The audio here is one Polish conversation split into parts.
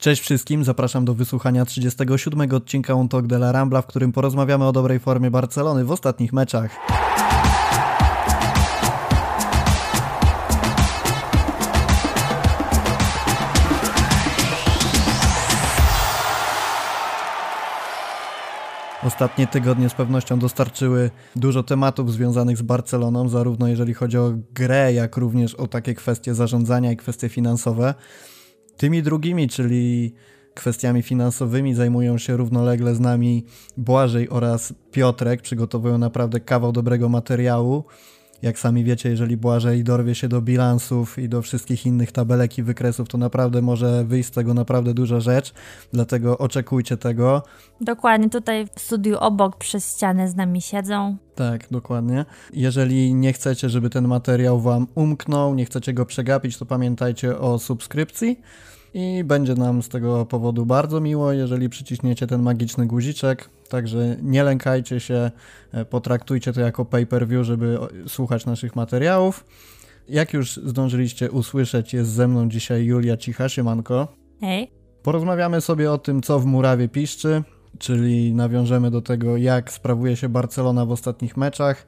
Cześć wszystkim, zapraszam do wysłuchania 37 odcinka Un Talk de la Rambla, w którym porozmawiamy o dobrej formie Barcelony w ostatnich meczach. Ostatnie tygodnie z pewnością dostarczyły dużo tematów związanych z Barceloną, zarówno jeżeli chodzi o grę, jak również o takie kwestie zarządzania i kwestie finansowe. Tymi drugimi, czyli kwestiami finansowymi zajmują się równolegle z nami Błażej oraz Piotrek. Przygotowują naprawdę kawał dobrego materiału. Jak sami wiecie, jeżeli Błażej dorwie się do bilansów i do wszystkich innych tabelek i wykresów, to naprawdę może wyjść z tego naprawdę duża rzecz, dlatego oczekujcie tego. Dokładnie, tutaj w studiu obok przez ścianę z nami siedzą. Tak, dokładnie. Jeżeli nie chcecie, żeby ten materiał Wam umknął, nie chcecie go przegapić, to pamiętajcie o subskrypcji i będzie nam z tego powodu bardzo miło, jeżeli przyciśniecie ten magiczny guziczek. Także nie lękajcie się, e, potraktujcie to jako pay-per-view, żeby słuchać naszych materiałów. Jak już zdążyliście usłyszeć, jest ze mną dzisiaj Julia Cicha, siemanko. Hej. Porozmawiamy sobie o tym, co w murawie piszczy, czyli nawiążemy do tego, jak sprawuje się Barcelona w ostatnich meczach.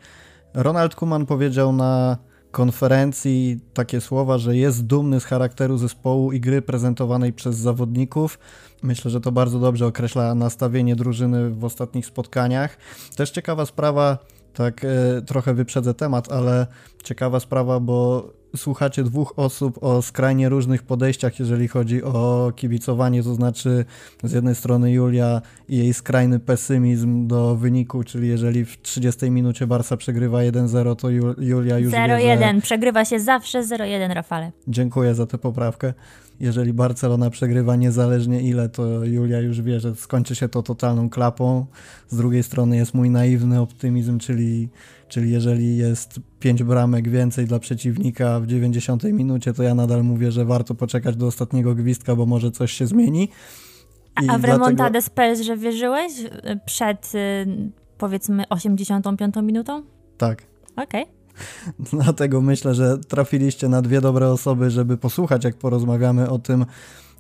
Ronald Kuman powiedział na konferencji takie słowa, że jest dumny z charakteru zespołu i gry prezentowanej przez zawodników. Myślę, że to bardzo dobrze określa nastawienie drużyny w ostatnich spotkaniach. Też ciekawa sprawa, tak e, trochę wyprzedzę temat, ale ciekawa sprawa, bo słuchacie dwóch osób o skrajnie różnych podejściach, jeżeli chodzi o kibicowanie, to znaczy z jednej strony Julia i jej skrajny pesymizm do wyniku, czyli jeżeli w 30 minucie Barsa przegrywa 1-0, to Julia już 0-1, przegrywa się zawsze 0-1, Rafale. Dziękuję za tę poprawkę. Jeżeli Barcelona przegrywa niezależnie ile, to Julia już wie, że skończy się to totalną klapą. Z drugiej strony jest mój naiwny optymizm, czyli Czyli jeżeli jest 5 bramek więcej dla przeciwnika w 90 minucie, to ja nadal mówię, że warto poczekać do ostatniego gwizdka, bo może coś się zmieni. I A w dlatego... remontadę z że wierzyłeś przed y, powiedzmy 85 minutą? Tak. Okej. Okay. Dlatego myślę, że trafiliście na dwie dobre osoby, żeby posłuchać, jak porozmawiamy o tym,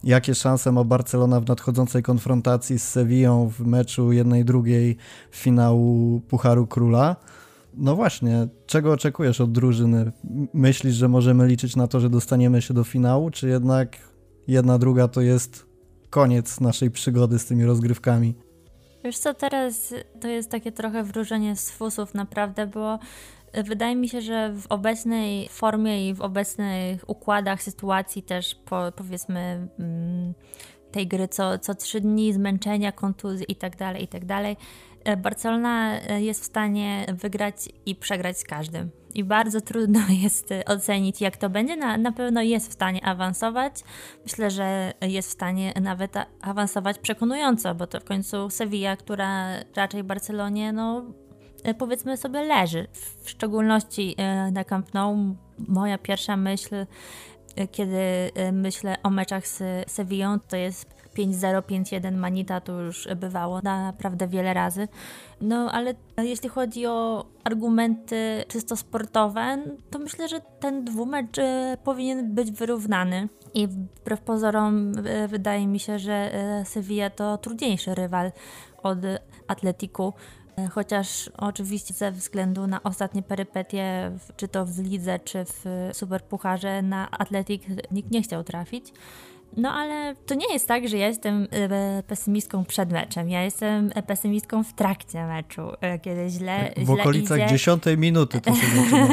jakie szanse ma Barcelona w nadchodzącej konfrontacji z Sevillą w meczu jednej drugiej finału Pucharu Króla. No właśnie, czego oczekujesz od drużyny? Myślisz, że możemy liczyć na to, że dostaniemy się do finału, czy jednak jedna druga to jest koniec naszej przygody z tymi rozgrywkami? Wiesz co, teraz to jest takie trochę wróżenie z fusów naprawdę, bo wydaje mi się, że w obecnej formie i w obecnych układach sytuacji też po, powiedzmy mm, tej gry co, co trzy dni, zmęczenia, kontuzji i tak E, Barcelona e, jest w stanie wygrać i przegrać z każdym. I bardzo trudno jest e, ocenić, jak to będzie. Na, na pewno jest w stanie awansować. Myślę, że jest w stanie nawet awansować przekonująco, bo to w końcu Sevilla, która raczej Barcelonie, no powiedzmy sobie, leży. W szczególności na Camp Nou moja pierwsza myśl, kiedy myślę o meczach z Sevillą, to jest 5-0, 5-1 Manita to już bywało naprawdę wiele razy. No ale jeśli chodzi o argumenty czysto sportowe, to myślę, że ten dwumecz e, powinien być wyrównany. I wbrew pozorom e, wydaje mi się, że e, Sevilla to trudniejszy rywal od Atletiku. Chociaż oczywiście ze względu na ostatnie perypetie, czy to w lidze, czy w Superpucharze, na Atletik nikt nie chciał trafić. No ale to nie jest tak, że ja jestem e, pesymistką przed meczem. Ja jestem pesymistką w trakcie meczu, e, kiedy źle, W okolicach idzie. dziesiątej minuty to się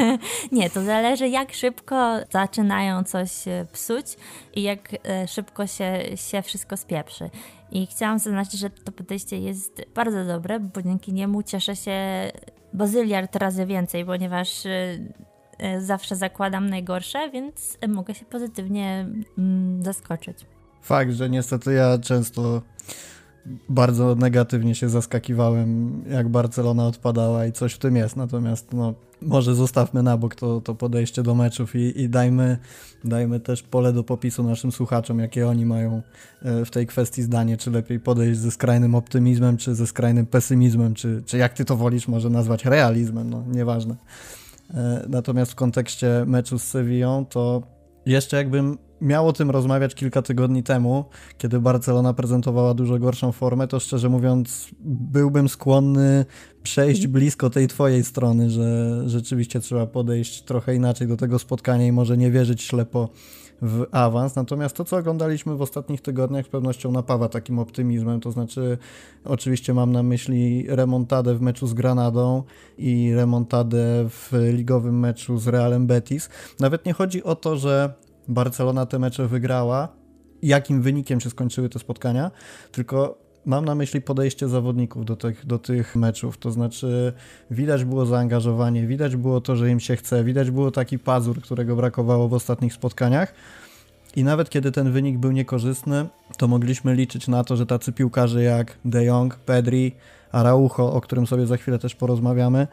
Nie, to zależy jak szybko zaczynają coś e, psuć i jak szybko się, się wszystko spieprzy. I chciałam zaznaczyć, że to podejście jest bardzo dobre, bo dzięki niemu cieszę się bazyliard razy więcej, ponieważ E, zawsze zakładam najgorsze, więc mogę się pozytywnie mm, zaskoczyć. Fakt, że niestety ja często bardzo negatywnie się zaskakiwałem, jak Barcelona odpadała i coś w tym jest. Natomiast no, może zostawmy na bok to, to podejście do meczów i, i dajmy, dajmy też pole do popisu naszym słuchaczom, jakie oni mają e, w tej kwestii zdanie, czy lepiej podejść ze skrajnym optymizmem, czy ze skrajnym pesymizmem, czy, czy jak ty to wolisz może nazwać realizmem, no nieważne. E, natomiast w kontekście meczu z Sevillą, to jeszcze jakbym miał o tym rozmawiać kilka tygodni temu, kiedy Barcelona prezentowała dużo gorszą formę, to szczerze mówiąc byłbym skłonny przejść blisko tej twojej strony, że rzeczywiście trzeba podejść trochę inaczej do tego spotkania i może nie wierzyć ślepo w awans. Natomiast to, co oglądaliśmy w ostatnich tygodniach, z pewnością napawa takim optymizmem. To znaczy, oczywiście mam na myśli remontadę w meczu z Granadą i remontadę w ligowym meczu z Realem Betis. Nawet nie chodzi o to, że Barcelona te mecze wygrała, jakim wynikiem się skończyły te spotkania, tylko mam na myśli podejście zawodników do tych, do tych meczów. To znaczy, widać było zaangażowanie, widać było to, że im się chce, widać było taki pazur, którego brakowało w ostatnich spotkaniach. I nawet kiedy ten wynik był niekorzystny, to mogliśmy liczyć na to, że tacy piłkarze jak De Jong, Pedri, Araujo, o którym sobie za chwilę też porozmawiamy,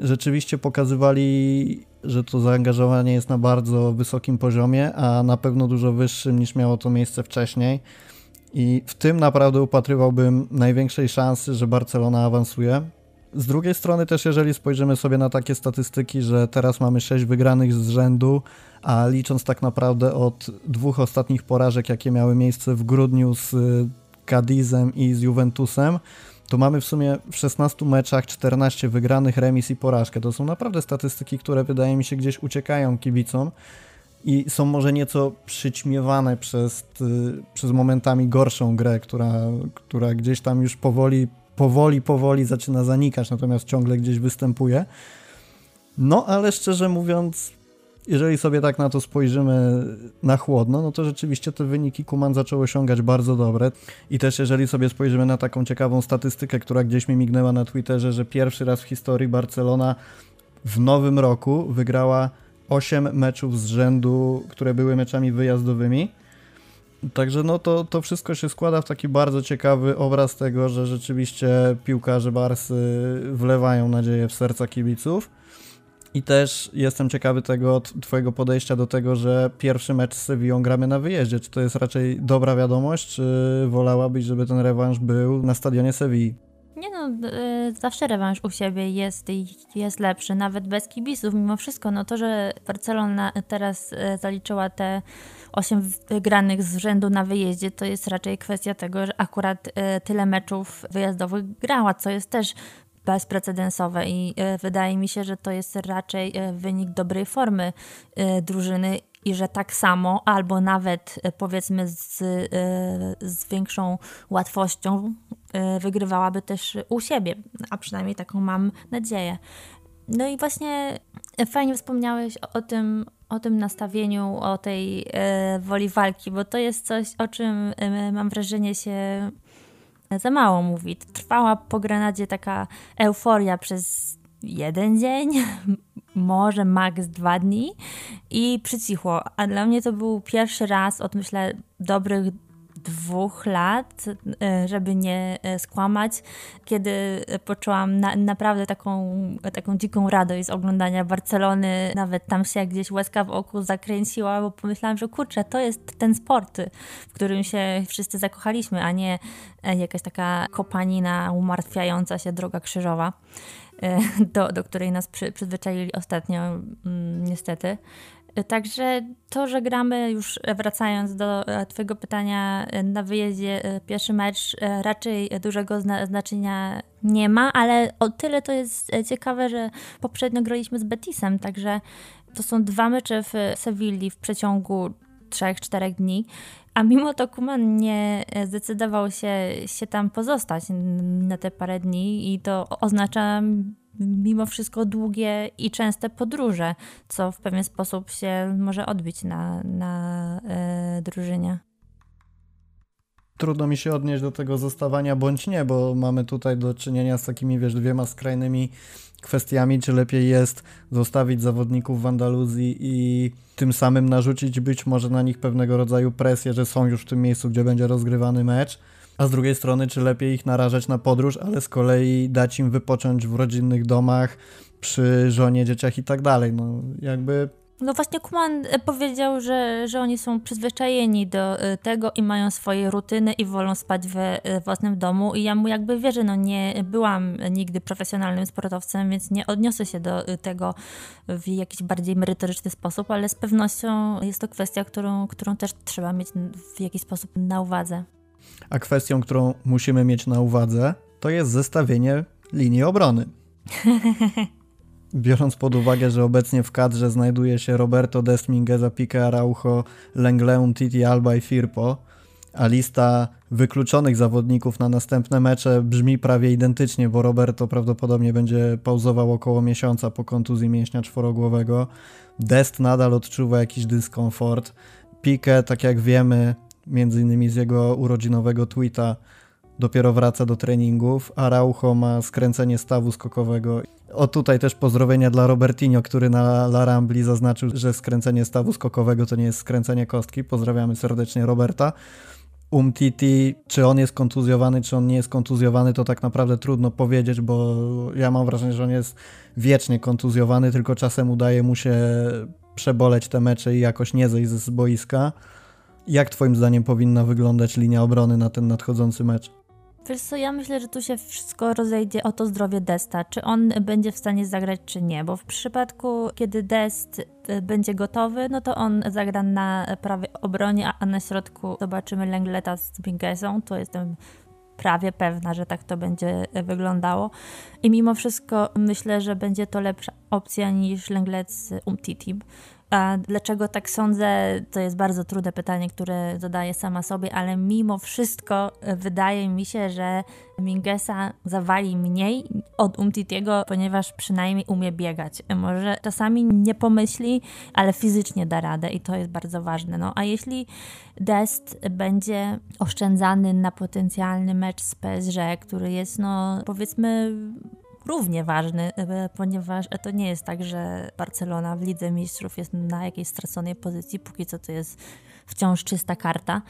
rzeczywiście pokazywali, że to zaangażowanie jest na bardzo wysokim poziomie, a na pewno dużo wyższym niż miało to miejsce wcześniej. I w tym naprawdę upatrywałbym największej szansy, że Barcelona awansuje. Z drugiej strony też jeżeli spojrzymy sobie na takie statystyki, że teraz mamy 6 wygranych z rzędu, a licząc tak naprawdę od dwóch ostatnich porażek, jakie miały miejsce w grudniu z Cadizem i z Juventusem, to mamy w sumie w 16 meczach 14 wygranych, remis i porażkę. To są naprawdę statystyki, które wydaje mi się gdzieś uciekają kibicom i są może nieco przyćmiewane przez, y, przez momentami gorszą grę, która, która gdzieś tam już powoli, powoli, powoli zaczyna zanikać, natomiast ciągle gdzieś występuje. No, ale szczerze mówiąc, jeżeli sobie tak na to spojrzymy na chłodno, no to rzeczywiście te wyniki Kuman zaczął osiągać bardzo dobre. I też jeżeli sobie spojrzymy na taką ciekawą statystykę, która gdzieś mi mignęła na Twitterze, że pierwszy raz w historii Barcelona w nowym roku wygrała 8 meczów z rzędu, które były meczami wyjazdowymi. Także no to, to wszystko się składa w taki bardzo ciekawy obraz tego, że rzeczywiście piłkarze Barsy wlewają nadzieję w serca kibiców. I też jestem ciekawy tego twojego podejścia do tego, że pierwszy mecz z Sevillą gramy na wyjeździe. Czy to jest raczej dobra wiadomość, czy wolałabyś, żeby ten rewanż był na stadionie Sevilli? Nie no, e, zawsze rewanż u siebie jest, jest lepszy, nawet bez kibiców. Mimo wszystko, no to, że Barcelona teraz e, zaliczyła te 8 wygranych z rzędu na wyjeździe, to jest raczej kwestia tego, że akurat e, tyle meczów wyjazdowych grała, co jest też bezprecedensowe i wydaje mi się, że to jest raczej wynik dobrej formy drużyny i że tak samo, albo nawet powiedzmy z, z większą łatwością E, wygrywałaby też u siebie, a przynajmniej taką mam nadzieję. No i właśnie fajnie wspomniałeś o tym, o tym nastawieniu, o tej e, woli walki, bo to jest coś, o czym e, mam wrażenie się za mało mówi. Trwała po Granadzie taka euforia przez jeden dzień, może maks dwa dni i przycichło. A dla mnie to był pierwszy raz od myślę dobrych dwóch lat, e, żeby nie e, skłamać, kiedy poczułam na, naprawdę taką, taką dziką radość z oglądania Barcelony. Nawet tam się gdzieś łezka w oku zakręciła, bo pomyślałam, że kurczę, to jest ten sport, w którym się wszyscy zakochaliśmy, a nie e, jakaś taka kopanina umartwiająca się droga krzyżowa. Do, do której nas przy, przyzwyczaili ostatnio, mm, niestety. Także to, że gramy już wracając do e, Twojego pytania e, na wyjeździe, e, pierwszy mecz raczej dużego zna znaczenia nie ma, ale o tyle to jest ciekawe, że poprzednio graliśmy z Betisem, także to są dwa mecze w Sewilli w przeciągu 3-4 dni. A mimo to Kuman nie zdecydował się, się tam pozostać na te parę dni i to oznacza mimo wszystko długie i częste podróże, co w pewien sposób się może odbić na, na e, drużynie. Trudno mi się odnieść do tego zostawania bądź nie, bo mamy tutaj do czynienia z takimi, wiesz, dwiema skrajnymi kwestiami, czy lepiej jest zostawić zawodników w Andaluzji i tym samym narzucić być może na nich pewnego rodzaju presję, że są już w tym miejscu, gdzie będzie rozgrywany mecz, a z drugiej strony, czy lepiej ich narażać na podróż, ale z kolei dać im wypocząć w rodzinnych domach, przy żonie, dzieciach i tak dalej. No jakby No właśnie Kuman e, powiedział, że, że oni są przyzwyczajeni do e, tego i mają swoje rutyny i wolą spać we e, własnym domu i ja mu jakby wierzę, no nie byłam nigdy profesjonalnym sportowcem, więc nie odniosę się do tego w jakiś bardziej merytoryczny sposób, ale z pewnością jest to kwestia, którą, którą też trzeba mieć w jakiś sposób na uwadze. A kwestią, którą musimy mieć na uwadze, to jest zestawienie linii obrony. Biorąc pod uwagę, że obecnie w kadrze znajduje się Roberto Desmingeza, Pique Araujo, Lengleun, Titi Alba i Firpo, a lista wykluczonych zawodników na następne mecze brzmi prawie identycznie, bo Roberto prawdopodobnie będzie pauzował około miesiąca po kontuzji mięśnia czworogłowego. Dest nadal odczuwa jakiś dyskomfort. Pique, tak jak wiemy, między innymi z jego urodzinowego tweeta, dopiero wraca do treningów. Araujo ma skręcenie stawu skokowego. O tutaj też pozdrowienia dla Robertinho, który na La Rambli zaznaczył, że skręcenie stawu skokowego to nie jest skręcenie kostki. Pozdrawiamy serdecznie Roberta. Umtiti, czy on jest kontuzjowany, czy on nie jest kontuzjowany, to tak naprawdę trudno powiedzieć, bo ja mam wrażenie, że on jest wiecznie kontuzjowany, tylko czasem udaje mu się przeboleć te mecze i jakoś nie zejść z boiska. Jak twoim zdaniem powinna wyglądać linia obrony na ten nadchodzący mecz? Wiesz co, ja myślę, że tu się wszystko rozejdzie o to zdrowie Desta, czy on będzie w stanie zagrać, czy nie, bo w przypadku, kiedy Dest y, będzie gotowy, no to on zagra na prawej obronie, a na środku zobaczymy Lengleta z Bingesą, to jestem prawie pewna, że tak to będzie wyglądało. I mimo wszystko myślę, że będzie to lepsza opcja niż Lenglet z Umtiti. A dlaczego tak sądzę, to jest bardzo trudne pytanie, które zadaję sama sobie, ale mimo wszystko e, wydaje mi się, że Mingesa zawali mniej od Umtitiego, ponieważ przynajmniej umie biegać. Może czasami nie pomyśli, ale fizycznie da radę i to jest bardzo ważne. No, a jeśli Dest będzie oszczędzany na potencjalny mecz z PSG, który jest, no powiedzmy, równie ważny, e, ponieważ to nie jest tak, że Barcelona w Lidze Mistrzów jest na jakiejś straconej pozycji, póki co to jest wciąż czysta karta,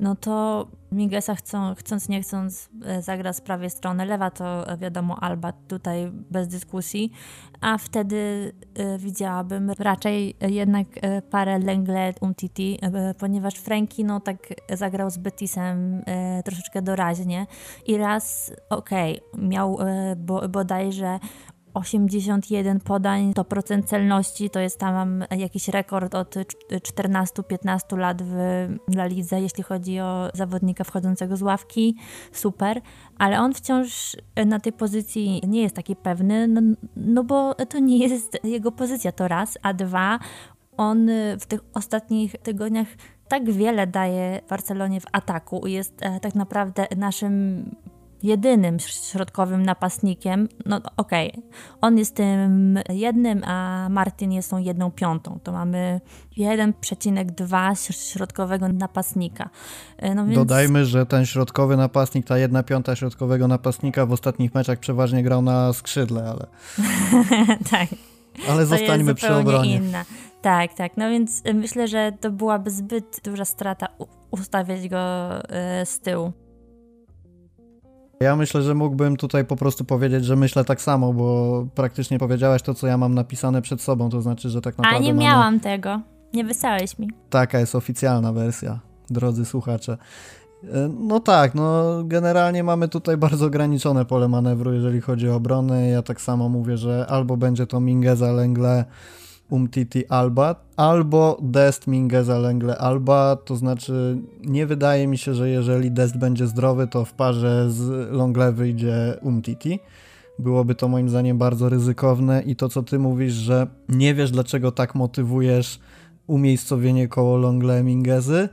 no to Mingesa chcą, chcąc nie chcąc e, zagra z prawej strony, lewa to e, wiadomo Alba tutaj bez dyskusji, a wtedy widziałabym raczej jednak parę Lenglet, Umtiti, ponieważ Franki no tak zagrał z Betisem troszeczkę doraźnie. I raz okej, okay, miał bo, bodajże 81 podań to procent celności, to jest tam jakiś rekord od 14-15 lat w La Lidze, jeśli chodzi o zawodnika wchodzącego z ławki, super, ale on wciąż na tej pozycji nie jest taki pewny, no, no bo to nie jest jego pozycja, to raz, a dwa, on w tych ostatnich tygodniach tak wiele daje Barcelonie w ataku, jest e, tak naprawdę naszym jedynym środkowym napastnikiem, no okej, okay. on jest tym jednym, a Martin jest tą jedną piątą. To mamy 1,2 środkowego napastnika. E, no więc... Dodajmy, że ten środkowy napastnik, ta jedna piąta środkowego napastnika w ostatnich meczach przeważnie grał na skrzydle, ale... tak. Ale zostańmy przy obronie. Inna. Tak, tak. No więc myślę, że to byłaby zbyt duża strata ustawiać go e, z tyłu. Ja myślę, że mógłbym tutaj po prostu powiedzieć, że myślę tak samo, bo praktycznie powiedziałaś to, co ja mam napisane przed sobą, to znaczy, że tak naprawdę. A nie mamy... miałam tego. Nie wysłałeś mi. Taka jest oficjalna wersja, drodzy słuchacze. E, no tak, no generalnie mamy tutaj bardzo ograniczone pole manewru, jeżeli chodzi o obronę. Ja tak samo mówię, że albo będzie to Mingeza Lengle Umtiti Alba, albo Dest Mingeza Lengle Alba, to znaczy nie wydaje mi się, że jeżeli Dest będzie zdrowy, to w parze z Longle wyjdzie Umtiti. Byłoby to moim zdaniem bardzo ryzykowne i to co ty mówisz, że nie wiesz dlaczego tak motywujesz umiejscowienie koło Longle Mingezy.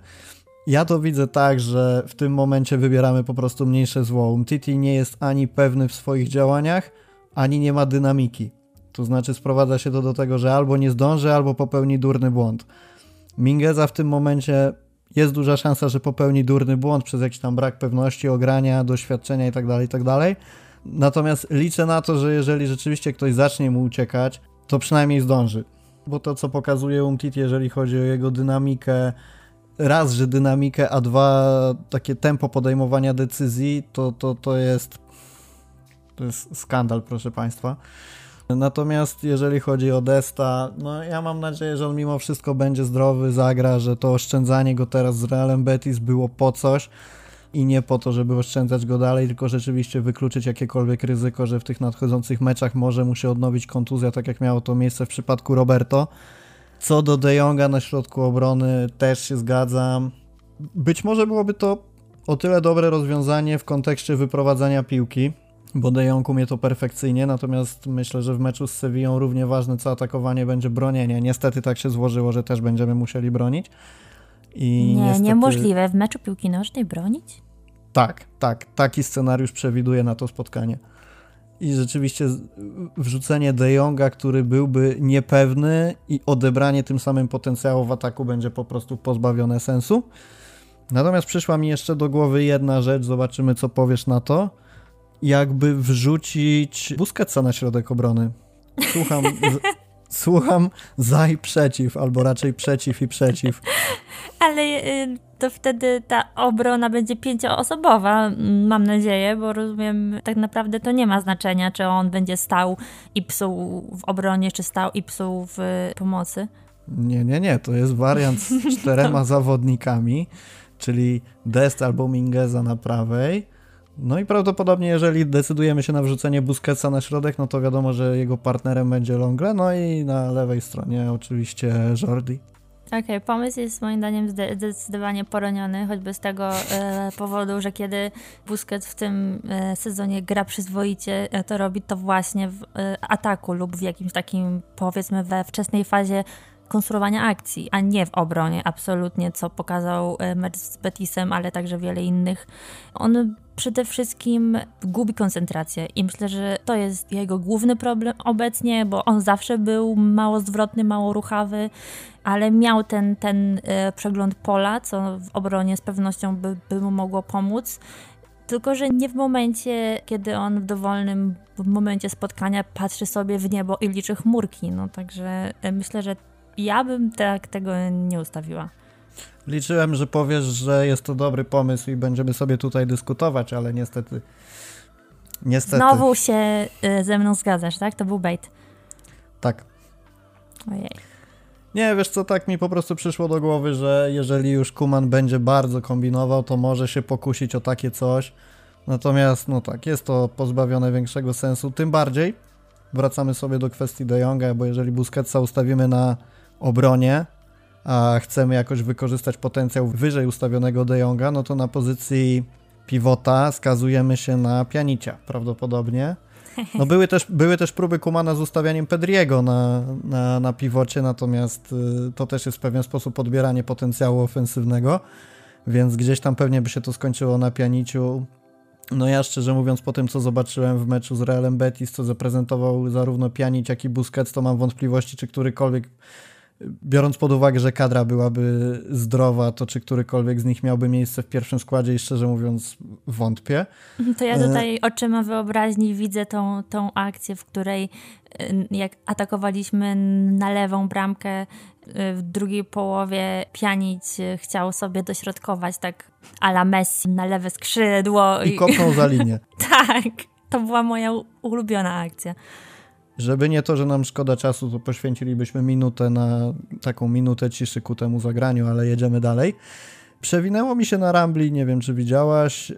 Ja to widzę tak, że w tym momencie wybieramy po prostu mniejsze zło. Umtiti nie jest ani pewny w swoich działaniach, ani nie ma dynamiki. To znaczy sprowadza się to do tego, że albo nie zdąży, albo popełni durny błąd. Mingeza w tym momencie jest duża szansa, że popełni durny błąd przez jakiś tam brak pewności, ogrania, doświadczenia itd., tak itd. Tak Natomiast liczę na to, że jeżeli rzeczywiście ktoś zacznie mu uciekać, to przynajmniej zdąży. Bo to, co pokazuje Umtit, jeżeli chodzi o jego dynamikę, raz, że dynamikę, a dwa, takie tempo podejmowania decyzji, to, to, to jest to jest skandal, proszę Państwa. Natomiast jeżeli chodzi o Desta, no ja mam nadzieję, że on mimo wszystko będzie zdrowy, zagra, że to oszczędzanie go teraz z Realem Betis było po coś i nie po to, żeby oszczędzać go dalej, tylko rzeczywiście wykluczyć jakiekolwiek ryzyko, że w tych nadchodzących meczach może mu się odnowić kontuzja, tak jak miało to miejsce w przypadku Roberto. Co do De Jonga na środku obrony, też się zgadzam. Być może byłoby to o tyle dobre rozwiązanie w kontekście wyprowadzania piłki, bo De Jong umie to perfekcyjnie, natomiast myślę, że w meczu z Sewillą równie ważne co atakowanie będzie bronienie. Niestety tak się złożyło, że też będziemy musieli bronić. I nie, niestety... niemożliwe w meczu piłki nożnej bronić? Tak, tak. Taki scenariusz przewiduje na to spotkanie. I rzeczywiście wrzucenie De Jonga, który byłby niepewny i odebranie tym samym potencjału w ataku będzie po prostu pozbawione sensu. Natomiast przyszła mi jeszcze do głowy jedna rzecz, zobaczymy co powiesz na to. Jakby wrzucić Busquetsa na środek obrony. Słucham, słucham za i przeciw, albo raczej przeciw i przeciw. Ale y, to wtedy ta obrona będzie pięcioosobowa, mam nadzieję, bo rozumiem, tak naprawdę to nie ma znaczenia, czy on będzie stał i psuł w obronie, czy stał i psuł w pomocy. Nie, nie, nie, to jest wariant z czterema zawodnikami, czyli Dest albo Mingeza na prawej, no i prawdopodobnie, jeżeli decydujemy się na wrzucenie Busquetsa na środek, no to wiadomo, że jego partnerem będzie Longle, no i na lewej stronie oczywiście Jordi. Okej, okay, pomysł jest moim zdaniem zdecydowanie poroniony, choćby z tego e, powodu, że kiedy Busquets w tym e, sezonie gra przyzwoicie, e, to robi to właśnie w e, ataku lub w jakimś takim, powiedzmy, we wczesnej fazie konstruowania akcji, a nie w obronie, absolutnie, co pokazał e, mecz z Betisem, ale także wiele innych. On przede wszystkim gubi koncentrację i myślę, że to jest jego główny problem obecnie, bo on zawsze był mało zwrotny, mało ruchawy, ale miał ten, ten e, przegląd pola, co w obronie z pewnością by, by mu mogło pomóc. Tylko, że nie w momencie, kiedy on w dowolnym momencie spotkania patrzy sobie w niebo i liczy chmurki. No także e, myślę, że ja bym tak tego nie ustawiła. Liczyłem, że powiesz, że jest to dobry pomysł i będziemy sobie tutaj dyskutować, ale niestety. Niestety. Znowu się y, ze mną zgadzasz, tak? To był bait. Tak. Ojej. Nie, wiesz co, tak mi po prostu przyszło do głowy, że jeżeli już Kuman będzie bardzo kombinował, to może się pokusić o takie coś. Natomiast, no tak, jest to pozbawione większego sensu. Tym bardziej wracamy sobie do kwestii De Jonga, bo jeżeli Busquetsa ustawimy na obronie, a chcemy jakoś wykorzystać potencjał wyżej ustawionego De Jonga, no to na pozycji pivota skazujemy się na Pianicia prawdopodobnie. No były też, były też próby Kumana z ustawianiem Pedriego na, na, na piwocie, natomiast y, to też jest w pewien sposób odbieranie potencjału ofensywnego, więc gdzieś tam pewnie by się to skończyło na Pianiciu. No ja szczerze mówiąc po tym, co zobaczyłem w meczu z Realem Betis, co zaprezentował zarówno Pianic, jak i Busquets, to mam wątpliwości, czy którykolwiek biorąc pod uwagę, że kadra byłaby zdrowa, to czy którykolwiek z nich miałby miejsce w pierwszym składzie i szczerze mówiąc wątpię. To ja tutaj e, oczyma wyobraźni widzę tą, tą akcję, w której e, jak atakowaliśmy na lewą bramkę e, w drugiej połowie Pianić chciał sobie dośrodkować tak ala Messi na lewe skrzydło. I kopnął za linię. tak, to była moja ulubiona akcja. Żeby nie to, że nam szkoda czasu, to poświęcilibyśmy minutę na taką minutę ciszy ku temu zagraniu, ale jedziemy dalej. Przewinęło mi się na Rambli, nie wiem czy widziałaś,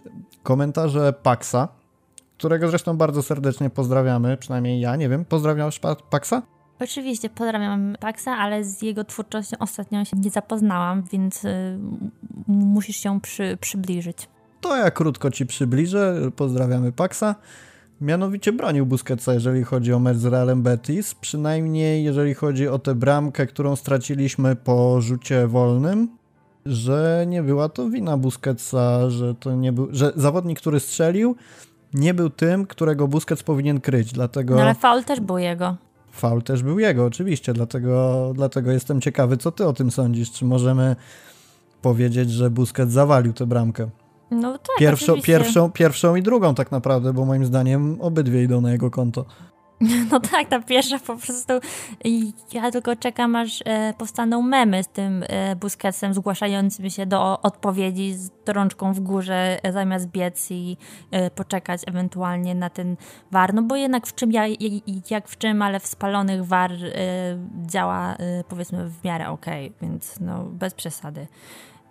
komentarze Paxa, którego zresztą bardzo serdecznie pozdrawiamy, przynajmniej ja, nie wiem, pozdrawiasz Paxa? Oczywiście pozdrawiam Paxa, ale z jego twórczością ostatnio się nie zapoznałam, więc y, musisz się przy, przybliżyć. To ja krótko ci przybliżę. Pozdrawiamy Paxa. Mianowicie bronił Busquetsa, jeżeli chodzi o mecz z Realem Betis, przynajmniej jeżeli chodzi o tę bramkę, którą straciliśmy po rzucie wolnym, że nie była to wina Busquetsa, że to nie był, że zawodnik, który strzelił, nie był tym, którego Busquets powinien kryć, dlatego... No ale faul też był jego. Faul też był jego, oczywiście, dlatego, dlatego jestem ciekawy, co ty o tym sądzisz, czy możemy powiedzieć, że Busquets zawalił tę bramkę? No tak, pierwszą, pierwszą, pierwszą i drugą tak naprawdę, bo moim zdaniem obydwie idą na jego konto. No tak, ta pierwsza po prostu. Ja tylko czekam, aż e, powstaną memy z tym e, Busquetsem zgłaszającym się do odpowiedzi z rączką w górze, e, zamiast biec i e, poczekać ewentualnie na ten war. No bo jednak w czym, ja, jak w czym, ale w spalonych war e, działa e, powiedzmy w miarę okej, okay, więc no bez przesady.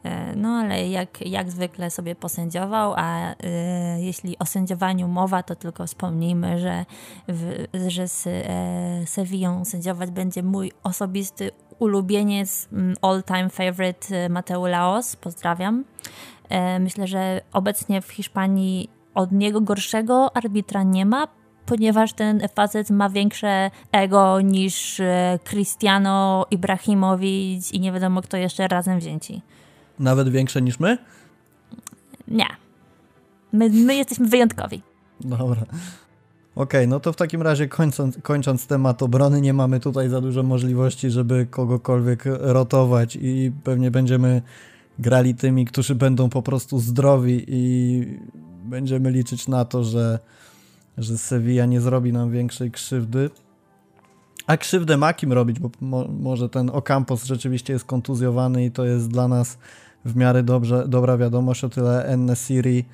E, no ale jak, jak zwykle sobie posędziował, a y, jeśli o sędziowaniu mowa, to tylko wspomnijmy, że, w, że z e, Sewillą sędziować będzie mój osobisty ulubieniec, mm, all-time favorite Mateo Laos. Pozdrawiam. Myślę, że obecnie w Hiszpanii od niego gorszego arbitra nie ma, ponieważ ten facet ma większe ego niż Cristiano Ibrahimowicz i nie wiadomo kto jeszcze razem wzięci. Nawet większe niż my? Nie. My, my jesteśmy wyjątkowi. Dobra. Okej, okay, no to w takim razie kończąc, kończąc temat obrony, nie mamy tutaj za dużo możliwości, żeby kogokolwiek rotować i pewnie będziemy grali tymi, którzy będą po prostu zdrowi i będziemy liczyć na to, że, że Sevilla nie zrobi nam większej krzywdy. A krzywdę ma kim robić, bo mo, może ten Ocampos rzeczywiście jest kontuzjowany i to jest dla nas w miarę dobrze, dobra wiadomość, o tyle Enne-Siri,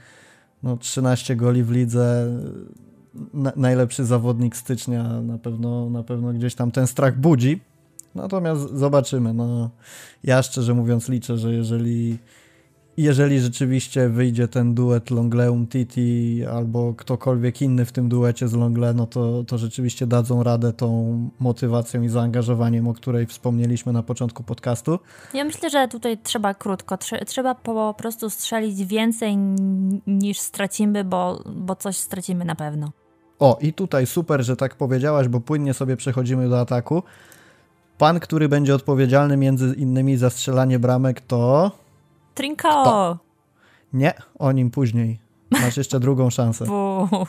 no 13 goli w lidze, na, najlepszy zawodnik stycznia, na pewno, na pewno gdzieś tam ten strach budzi. Natomiast zobaczymy. No, ja szczerze mówiąc liczę, że jeżeli jeżeli rzeczywiście wyjdzie ten duet Longleum Titi albo ktokolwiek inny w tym duecie z Longle, no to, to rzeczywiście dadzą radę tą motywacją i zaangażowaniem, o której wspomnieliśmy na początku podcastu. Ja myślę, że tutaj trzeba krótko, trzeba po prostu strzelić więcej niż stracimy, bo, bo coś stracimy na pewno. O, i tutaj super, że tak powiedziałaś, bo płynnie sobie przechodzimy do ataku. Pan, który będzie odpowiedzialny między innymi za strzelanie bramek to... Trinko! Kto? Nie, o nim później. Masz jeszcze drugą szansę.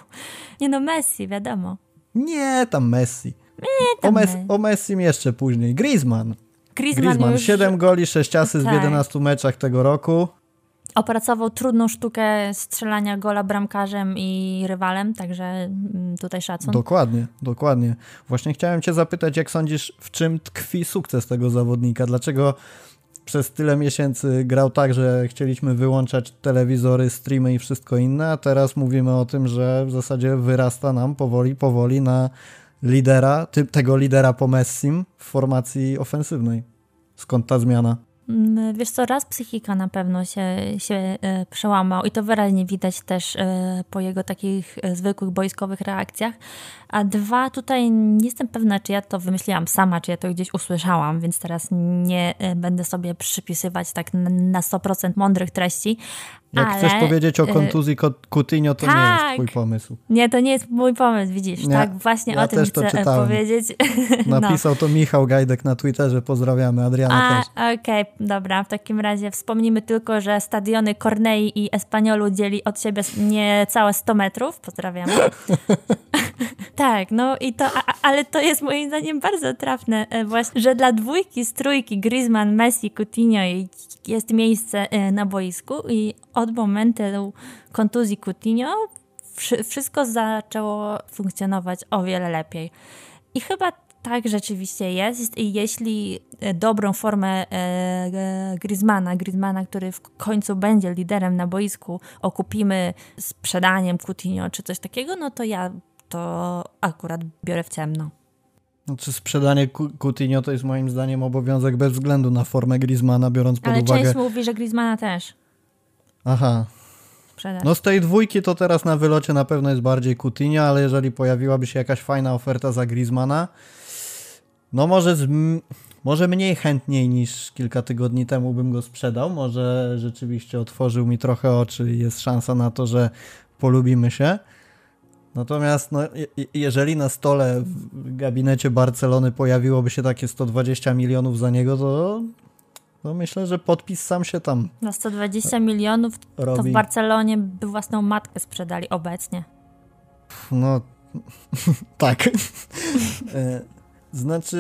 Nie no, Messi, wiadomo. Nie, tam Messi. Nie, tam o, Messi, o Messi jeszcze później. Griezmann. Griezmann, Griezmann już... 7 goli, 6 asy tak. w 11 meczach tego roku. Opracował trudną sztukę strzelania gola bramkarzem i rywalem, także mm, tutaj szacun. Dokładnie, dokładnie. Właśnie chciałem cię zapytać, jak sądzisz, w czym tkwi sukces tego zawodnika? Dlaczego przez tyle miesięcy grał tak, że chcieliśmy wyłączać telewizory, streamy i wszystko inne, a teraz mówimy o tym, że w zasadzie wyrasta nam powoli, powoli na lidera, tego lidera po Messim w formacji ofensywnej. Skąd ta zmiana? Mm, wiesz co, raz psychika na pewno się, się e, przełamał i to wyraźnie widać też e, po jego takich e, zwykłych boiskowych reakcjach, a dwa, tutaj nie jestem pewna, czy ja to wymyśliłam sama, czy ja to gdzieś usłyszałam, więc teraz nie będę sobie przypisywać tak na 100% mądrych treści, jak Ale, chcesz powiedzieć o kontuzji Coutinho, to tak, nie jest tak. twój pomysł. Nie, to nie jest mój pomysł, widzisz. Nie, tak, właśnie ja o tym chcę czytałem. powiedzieć. No. Napisał no. to Michał Gajdek na Twitterze, pozdrawiamy, Adriana A, też. Okej, okay, dobra, w takim razie wspomnimy tylko, że stadiony Cornei i Espaniolu dzieli od siebie niecałe 100 metrów, pozdrawiamy. tak, no i to, a, ale to jest moim zdaniem bardzo trafne e, właśnie, że dla dwójki z trójki Griezmann, Messi, Coutinho jest miejsce e, na boisku i od momentu kontuzji Coutinho wszystko zaczęło funkcjonować o wiele lepiej. I chyba tak rzeczywiście jest. I jeśli e, dobrą formę e, Griezmana, Griezmana, który w końcu będzie liderem na boisku, okupimy sprzedaniem Coutinho czy coś takiego, no to ja to akurat biorę w ciemno. Znaczy sprzedanie Coutinho to jest moim zdaniem obowiązek bez względu na formę Griezmana, biorąc pod Ale uwagę... Ale część mówi, że Griezmana też. Aha. Sprzedać. No z tej dwójki to teraz na wylocie na pewno jest bardziej Coutinho, ale jeżeli pojawiłaby się jakaś fajna oferta za Griezmana, no może, z, może mniej chętniej niż kilka tygodni temu bym go sprzedał. Może rzeczywiście otworzył mi trochę oczy i jest szansa na to, że polubimy się. Natomiast no, jeżeli na stole w gabinecie Barcelony pojawiłoby się takie 120 milionów za niego, to no myślę, że podpis sam się tam. Na 120 milionów robi. to w Barcelonie by własną matkę sprzedali obecnie. No tak. Znaczy,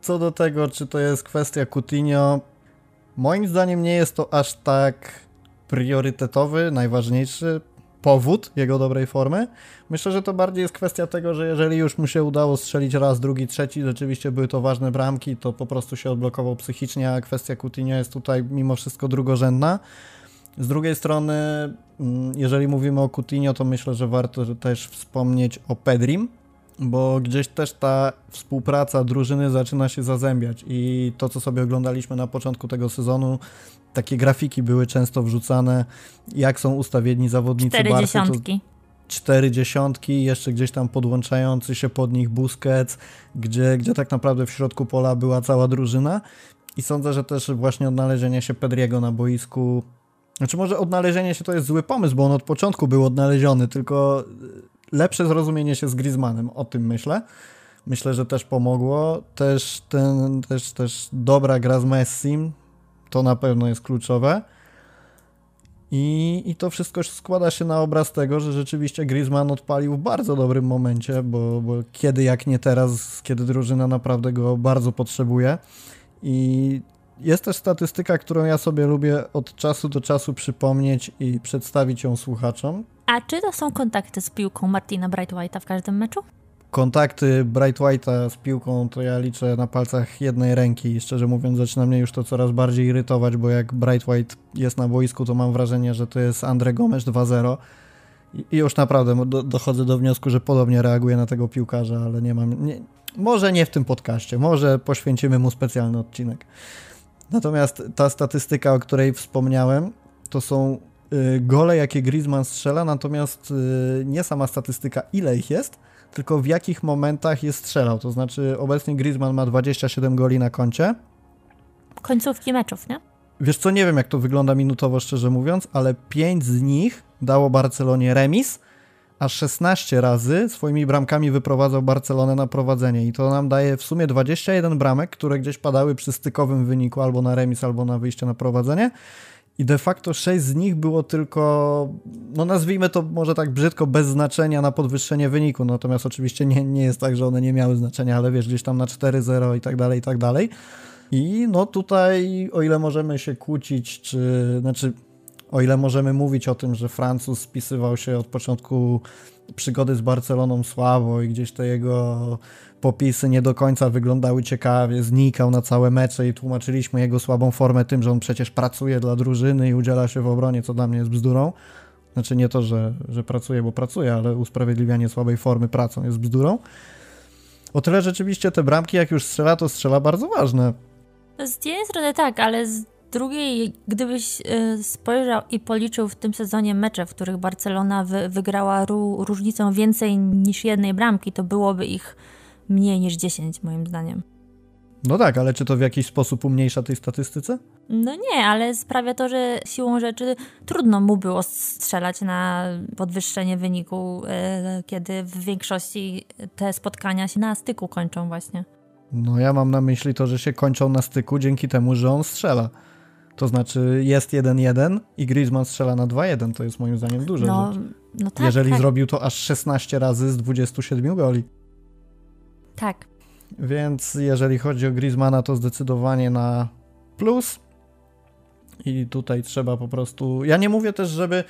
co do tego, czy to jest kwestia Coutinho, moim zdaniem nie jest to aż tak priorytetowy, najważniejszy powód jego dobrej formy. Myślę, że to bardziej jest kwestia tego, że jeżeli już mu się udało strzelić raz, drugi, trzeci, rzeczywiście były to ważne bramki, to po prostu się odblokował psychicznie, a kwestia Coutinho jest tutaj mimo wszystko drugorzędna. Z drugiej strony, mm, jeżeli mówimy o Coutinho, to myślę, że warto też wspomnieć o Pedrim, bo gdzieś też ta współpraca drużyny zaczyna się zazębiać i to, co sobie oglądaliśmy na początku tego sezonu, takie grafiki były często wrzucane, jak są ustawieni zawodnicy Cztery dziesiątki. Cztery dziesiątki, jeszcze gdzieś tam podłączający się pod nich Busquets, gdzie, gdzie tak naprawdę w środku pola była cała drużyna i sądzę, że też właśnie odnalezienie się Pedriego na boisku znaczy może odnalezienie się to jest zły pomysł, bo on od początku był odnaleziony, tylko lepsze zrozumienie się z Griezmannem, o tym myślę. Myślę, że też pomogło. Też, ten, też, też dobra gra z Messim, to na pewno jest kluczowe. I, I to wszystko składa się na obraz tego, że rzeczywiście Griezmann odpalił w bardzo dobrym momencie, bo, bo kiedy jak nie teraz, kiedy drużyna naprawdę go bardzo potrzebuje. I jest też statystyka, którą ja sobie lubię od czasu do czasu przypomnieć i przedstawić ją słuchaczom. A czy to są kontakty z piłką Martina Brightwhite'a w każdym meczu? Kontakty Brightwhite'a z piłką to ja liczę na palcach jednej ręki i szczerze mówiąc zaczyna mnie już to coraz bardziej irytować, bo jak Brightwhite jest na boisku, to mam wrażenie, że to jest Andre Gomes 2-0 i już naprawdę do, dochodzę do wniosku, że podobnie reaguje na tego piłkarza, ale nie mam... Nie, może nie w tym podcaście, może poświęcimy mu specjalny odcinek. Natomiast ta statystyka, o której wspomniałem, to są y, gole, jakie Griezmann strzela, natomiast y, nie sama statystyka, ile ich jest, tylko w jakich momentach je strzelał. To znaczy, obecnie Griezmann ma 27 goli na koncie. Końcówki meczów, nie? Wiesz co, nie wiem jak to wygląda minutowo, szczerze mówiąc, ale 5 z nich dało Barcelonie remis, a 16 razy swoimi bramkami wyprowadzał Barcelonę na prowadzenie. I to nam daje w sumie 21 bramek, które gdzieś padały przy stykowym wyniku albo na remis, albo na wyjście na prowadzenie. I de facto 6 z nich było tylko, no nazwijmy to może tak brzydko, bez znaczenia na podwyższenie wyniku, natomiast oczywiście nie, nie jest tak, że one nie miały znaczenia, ale wiesz, gdzieś tam na 4-0 i tak dalej, i tak dalej. I no tutaj, o ile możemy się kłócić, czy, znaczy o ile możemy mówić o tym, że Francuz spisywał się od początku przygody z Barceloną słabo i gdzieś te jego popisy nie do końca wyglądały ciekawie, znikał na całe mecze i tłumaczyliśmy jego słabą formę tym, że on przecież pracuje dla drużyny i udziela się w obronie, co dla mnie jest bzdurą. Znaczy nie to, że, że pracuje, bo pracuje, ale usprawiedliwianie słabej formy pracą jest bzdurą. O tyle rzeczywiście te bramki, jak już strzela, to strzela bardzo ważne. Z jednej strony tak, ale z drugiej, gdybyś y, spojrzał i policzył w tym sezonie mecze, w których Barcelona wy, wygrała różnicą więcej niż jednej bramki, to byłoby ich mniej niż 10, moim zdaniem. No tak, ale czy to w jakiś sposób umniejsza tej statystyce? No nie, ale sprawia to, że siłą rzeczy trudno mu było strzelać na podwyższenie wyniku, y, kiedy w większości te spotkania się na styku kończą właśnie. No ja mam na myśli to, że się kończą na styku dzięki temu, że on strzela. To znaczy jest 1-1 i Griezmann strzela na 2-1. To jest moim zdaniem dużo. No, no tak, Jeżeli tak. zrobił to aż 16 razy z 27 goli. Tak. Więc jeżeli chodzi o Griezmana, to zdecydowanie na plus. I tutaj trzeba po prostu. Ja nie mówię też, żeby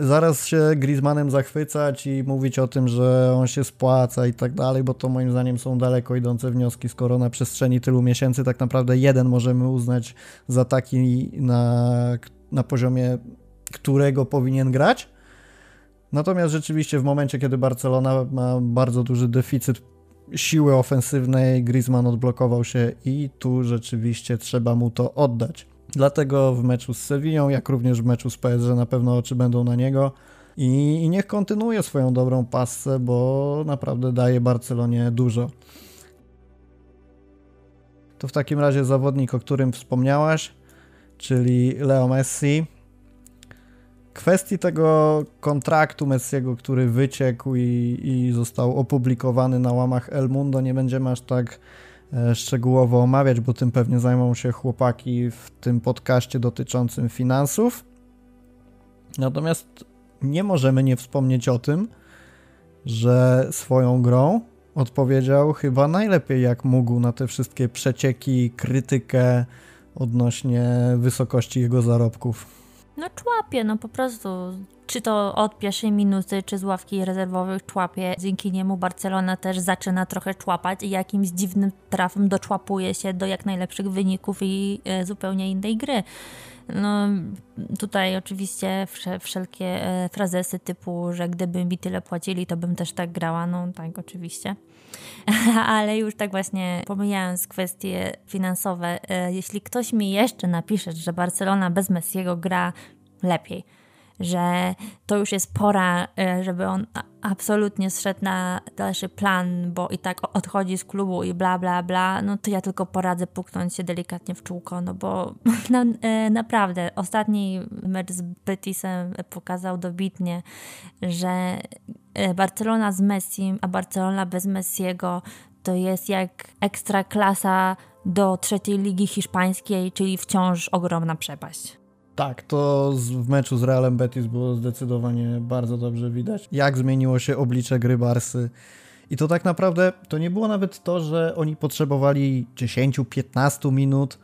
zaraz się Griezmannem zachwycać i mówić o tym, że on się spłaca i tak dalej, bo to moim zdaniem są daleko idące wnioski, skoro na przestrzeni tylu miesięcy tak naprawdę jeden możemy uznać za taki na, na poziomie, którego powinien grać. Natomiast rzeczywiście w momencie, kiedy Barcelona ma bardzo duży deficyt siły ofensywnej, Griezmann odblokował się i tu rzeczywiście trzeba mu to oddać. Dlatego w meczu z Sewillą, jak również w meczu z PSG na pewno oczy będą na niego. I, niech kontynuuje swoją dobrą pasę, bo naprawdę daje Barcelonie dużo. To w takim razie zawodnik, o którym wspomniałaś, czyli Leo Messi. Kwestii tego kontraktu Messiego, który wyciekł i, i został opublikowany na łamach El Mundo, nie będziemy aż tak szczegółowo omawiać, bo tym pewnie zajmą się chłopaki w tym podcaście dotyczącym finansów. Natomiast nie możemy nie wspomnieć o tym, że swoją grą odpowiedział chyba najlepiej jak mógł na te wszystkie przecieki, krytykę odnośnie wysokości jego zarobków. No człapie, no po prostu czy to od pierwszej minuty, czy z ławki rezerwowych człapie. Dzięki niemu Barcelona też zaczyna trochę człapać i jakimś dziwnym trafem doczłapuje się do jak najlepszych wyników i e, zupełnie innej gry. No, tutaj oczywiście wszelkie e, frazesy typu, że gdyby mi tyle płacili, to bym też tak grała. No tak, oczywiście. Ale już tak właśnie pomijając kwestie finansowe, e, jeśli ktoś mi jeszcze napisze, że Barcelona bez Messiego gra lepiej, że to już jest pora, e, żeby on absolutnie zszedł na dalszy plan, bo i tak odchodzi z klubu i bla, bla, bla, no to ja tylko poradzę puknąć się delikatnie w czółko, no bo no, e, naprawdę ostatni mecz z Betisem pokazał dobitnie, że e, Barcelona z Messim, a Barcelona bez Messiego to jest jak ekstra klasa do trzeciej ligi hiszpańskiej, czyli wciąż ogromna przepaść. Tak, to w meczu z Realem Betis było zdecydowanie bardzo dobrze widać, jak zmieniło się oblicze gry Barsy. I to tak naprawdę to nie było nawet to, że oni potrzebowali 10-15 minut,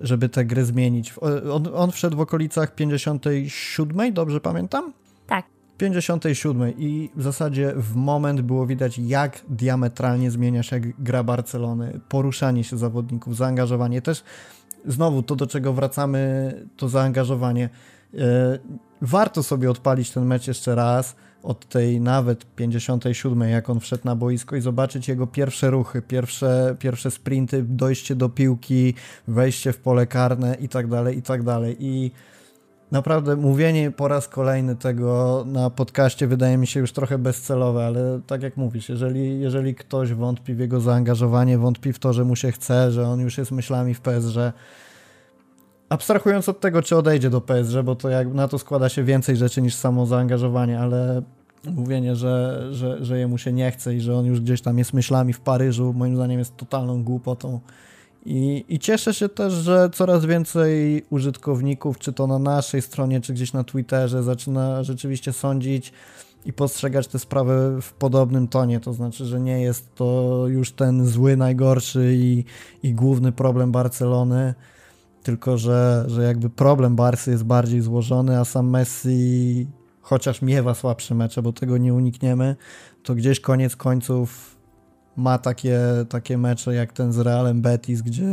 żeby tę grę zmienić. On, on wszedł w okolicach 57, dobrze pamiętam? Tak. 57 i w zasadzie w moment było widać, jak diametralnie zmienia się gra Barcelony, poruszanie się zawodników, zaangażowanie. Też znowu to, do czego wracamy, to zaangażowanie. E, warto sobie odpalić ten mecz jeszcze raz od tej nawet 57, jak on wszedł na boisko i zobaczyć jego pierwsze ruchy, pierwsze, pierwsze sprinty, dojście do piłki, wejście w pole karne i tak dalej, i tak dalej. I naprawdę mówienie po raz kolejny tego na podcaście wydaje mi się już trochę bezcelowe, ale tak jak mówisz, jeżeli, jeżeli ktoś wątpi w jego zaangażowanie, wątpi w to, że mu się chce, że on już jest myślami w PSG, abstrahując od tego, czy odejdzie do PSG, bo to jak na to składa się więcej rzeczy niż samo zaangażowanie, ale mówienie, że, że, że jemu się nie chce i że on już gdzieś tam jest myślami w Paryżu, moim zdaniem jest totalną głupotą. I, I cieszę się też, że coraz więcej użytkowników, czy to na naszej stronie, czy gdzieś na Twitterze, zaczyna rzeczywiście sądzić i postrzegać te sprawy w podobnym tonie. To znaczy, że nie jest to już ten zły, najgorszy i, i główny problem Barcelony, tylko że, że jakby problem Barsy jest bardziej złożony, a sam Messi, chociaż miewa słabsze mecze, bo tego nie unikniemy, to gdzieś koniec końców ma takie, takie mecze jak ten z Realem Betis, gdzie,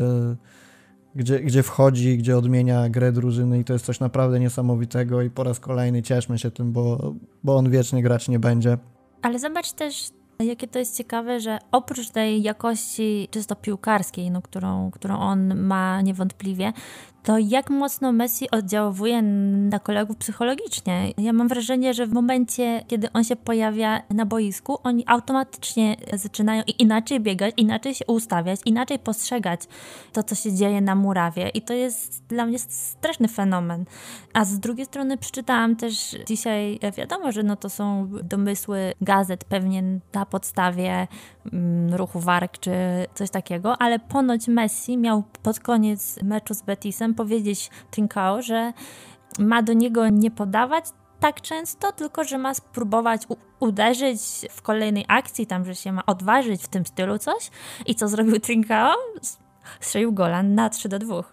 gdzie, gdzie wchodzi, gdzie odmienia grę drużyny i to jest coś naprawdę niesamowitego i po raz kolejny cieszmy się tym, bo, bo on wiecznie grać nie będzie. Ale zobacz też Jakie to jest ciekawe, że oprócz tej jakości czysto piłkarskiej, no, którą, którą on ma niewątpliwie, to jak mocno Messi oddziałuje na kolegów psychologicznie. Ja mam wrażenie, że w momencie, kiedy on się pojawia na boisku, oni automatycznie zaczynają inaczej biegać, inaczej się ustawiać, inaczej postrzegać to, co się dzieje na murawie. I to jest dla mnie straszny fenomen. A z drugiej strony przeczytałam też dzisiaj, wiadomo, że no to są domysły gazet pewnie na podstawie ruchu Wark czy coś takiego, ale ponoć Messi miał pod koniec meczu z Betisem powiedzieć Trincao, że ma do niego nie podawać tak często, tylko że ma spróbować uderzyć w kolejnej akcji, tam, że się ma odważyć w tym stylu coś. I co zrobił Trincao? Strzelił gola na 3 do 2.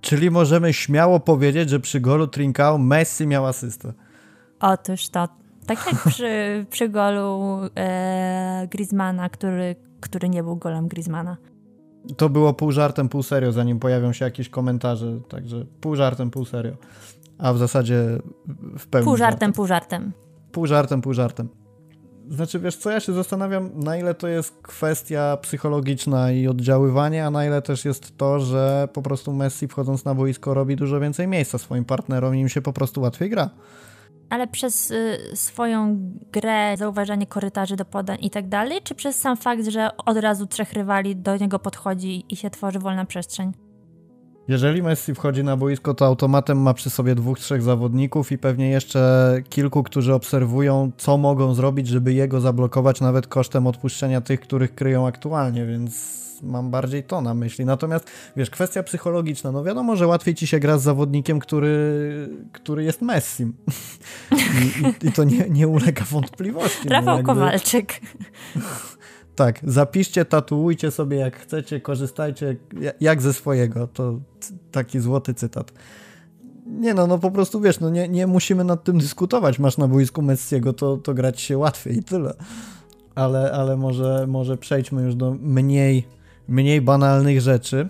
Czyli możemy śmiało powiedzieć, że przy golu Trincao Messi miał asystę. Otóż to. Tak jak przy, przy golu e, Griezmana, który, który nie był golem Griezmana. To było pół żartem, pół serio, zanim pojawią się jakieś komentarze, także pół żartem, pół serio. A w zasadzie w pełni. Pół żartem, żartem. pół żartem. Pół żartem, pół żartem. Znaczy, wiesz co, ja się zastanawiam, na ile to jest kwestia psychologiczna i oddziaływania, a na ile też jest to, że po prostu Messi wchodząc na boisko robi dużo więcej miejsca swoim partnerom i im się po prostu łatwiej gra ale przez y, swoją grę, zauważanie korytarzy do podań i tak dalej, czy przez sam fakt, że od razu trzech rywali do niego podchodzi i się tworzy wolna przestrzeń? Jeżeli Messi wchodzi na boisko, to automatem ma przy sobie dwóch, trzech zawodników i pewnie jeszcze kilku, którzy obserwują, co mogą zrobić, żeby jego zablokować, nawet kosztem odpuszczenia tych, których kryją aktualnie, więc mam bardziej to na myśli. Natomiast, wiesz, kwestia psychologiczna, no wiadomo, że łatwiej ci się gra z zawodnikiem, który, który jest Messim. I, i, I, to nie, nie ulega wątpliwości. No, Rafał no, jakby... Kowalczyk. Tak, zapiszcie, tatuujcie sobie jak chcecie, korzystajcie jak ze swojego. To taki złoty cytat. Nie no, no po prostu wiesz, no nie, nie musimy nad tym dyskutować. Masz na boisku Messiego, to, to grać się łatwiej i tyle. Ale, ale może, może przejdźmy już do mniej, mniej banalnych rzeczy.